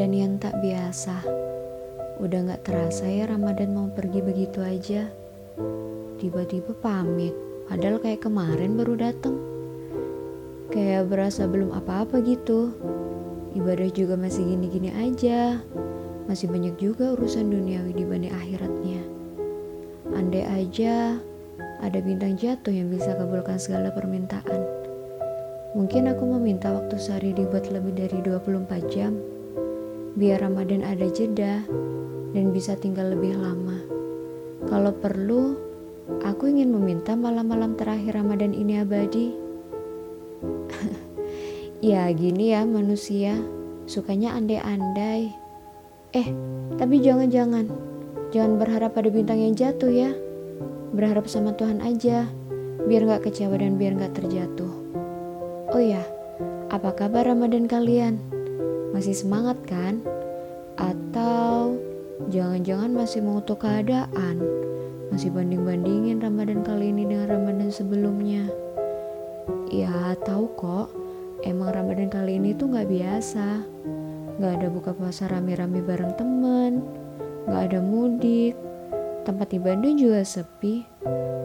yang tak biasa. Udah gak terasa ya Ramadan mau pergi begitu aja. Tiba-tiba pamit, padahal kayak kemarin baru datang. Kayak berasa belum apa-apa gitu. Ibadah juga masih gini-gini aja. Masih banyak juga urusan duniawi dibanding akhiratnya. Andai aja ada bintang jatuh yang bisa kabulkan segala permintaan. Mungkin aku meminta waktu sehari dibuat lebih dari 24 jam biar Ramadan ada jeda dan bisa tinggal lebih lama. Kalau perlu, aku ingin meminta malam-malam terakhir Ramadan ini abadi. ya gini ya manusia, sukanya andai-andai. Eh, tapi jangan-jangan, jangan berharap pada bintang yang jatuh ya. Berharap sama Tuhan aja, biar gak kecewa dan biar gak terjatuh. Oh ya, apa kabar Ramadan kalian? Masih semangat kan? Atau jangan-jangan masih mengutuk keadaan? Masih banding-bandingin Ramadan kali ini dengan Ramadan sebelumnya? Ya tahu kok, emang Ramadan kali ini tuh gak biasa. Gak ada buka puasa rame-rame bareng temen, gak ada mudik, tempat ibadah juga sepi,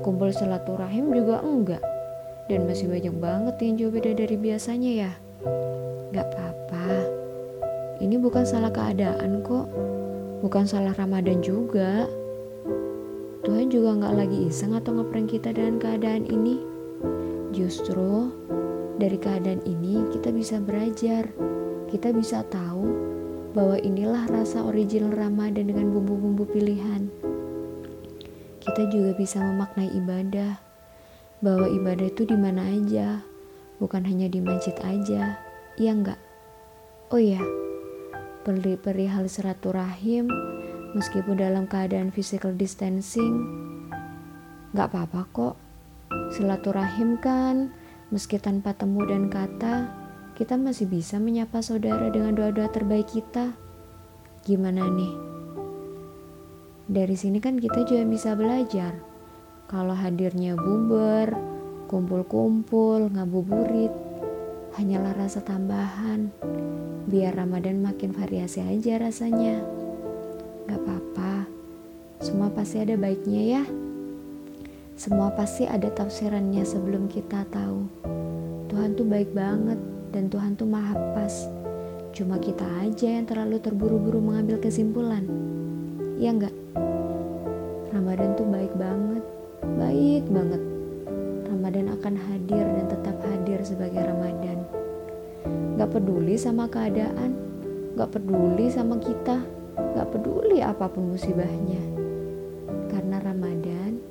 kumpul silaturahim juga enggak, dan masih banyak banget yang jauh beda dari biasanya ya. Gak apa-apa, ini bukan salah keadaan kok, bukan salah Ramadan juga. Tuhan juga nggak lagi iseng atau ngeprank kita dengan keadaan ini. Justru dari keadaan ini kita bisa belajar, kita bisa tahu bahwa inilah rasa original Ramadan dengan bumbu-bumbu pilihan. Kita juga bisa memaknai ibadah, bahwa ibadah itu di mana aja, bukan hanya di masjid aja. Iya enggak? Oh iya, perihal silaturahim meskipun dalam keadaan physical distancing gak apa-apa kok. Silaturahim kan meski tanpa temu dan kata kita masih bisa menyapa saudara dengan doa-doa terbaik kita. Gimana nih? Dari sini kan kita juga bisa belajar. Kalau hadirnya buber kumpul-kumpul ngabuburit hanyalah rasa tambahan biar Ramadan makin variasi aja rasanya. Gak apa-apa, semua pasti ada baiknya ya. Semua pasti ada tafsirannya sebelum kita tahu. Tuhan tuh baik banget dan Tuhan tuh maha pas. Cuma kita aja yang terlalu terburu-buru mengambil kesimpulan. Ya enggak? Ramadan tuh baik banget, baik banget. Ramadan akan hadir dan tetap hadir sebagai Ramadan. Gak peduli sama keadaan, gak peduli sama kita, gak peduli apa pun musibahnya. Karena Ramadan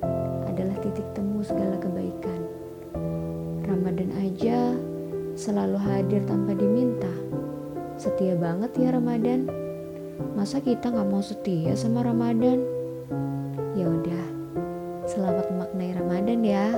adalah titik temu segala kebaikan. Ramadan aja selalu hadir tanpa diminta. Setia banget ya Ramadan. Masa kita gak mau setia sama Ramadan? Ya udah, selamat memaknai Ramadan ya.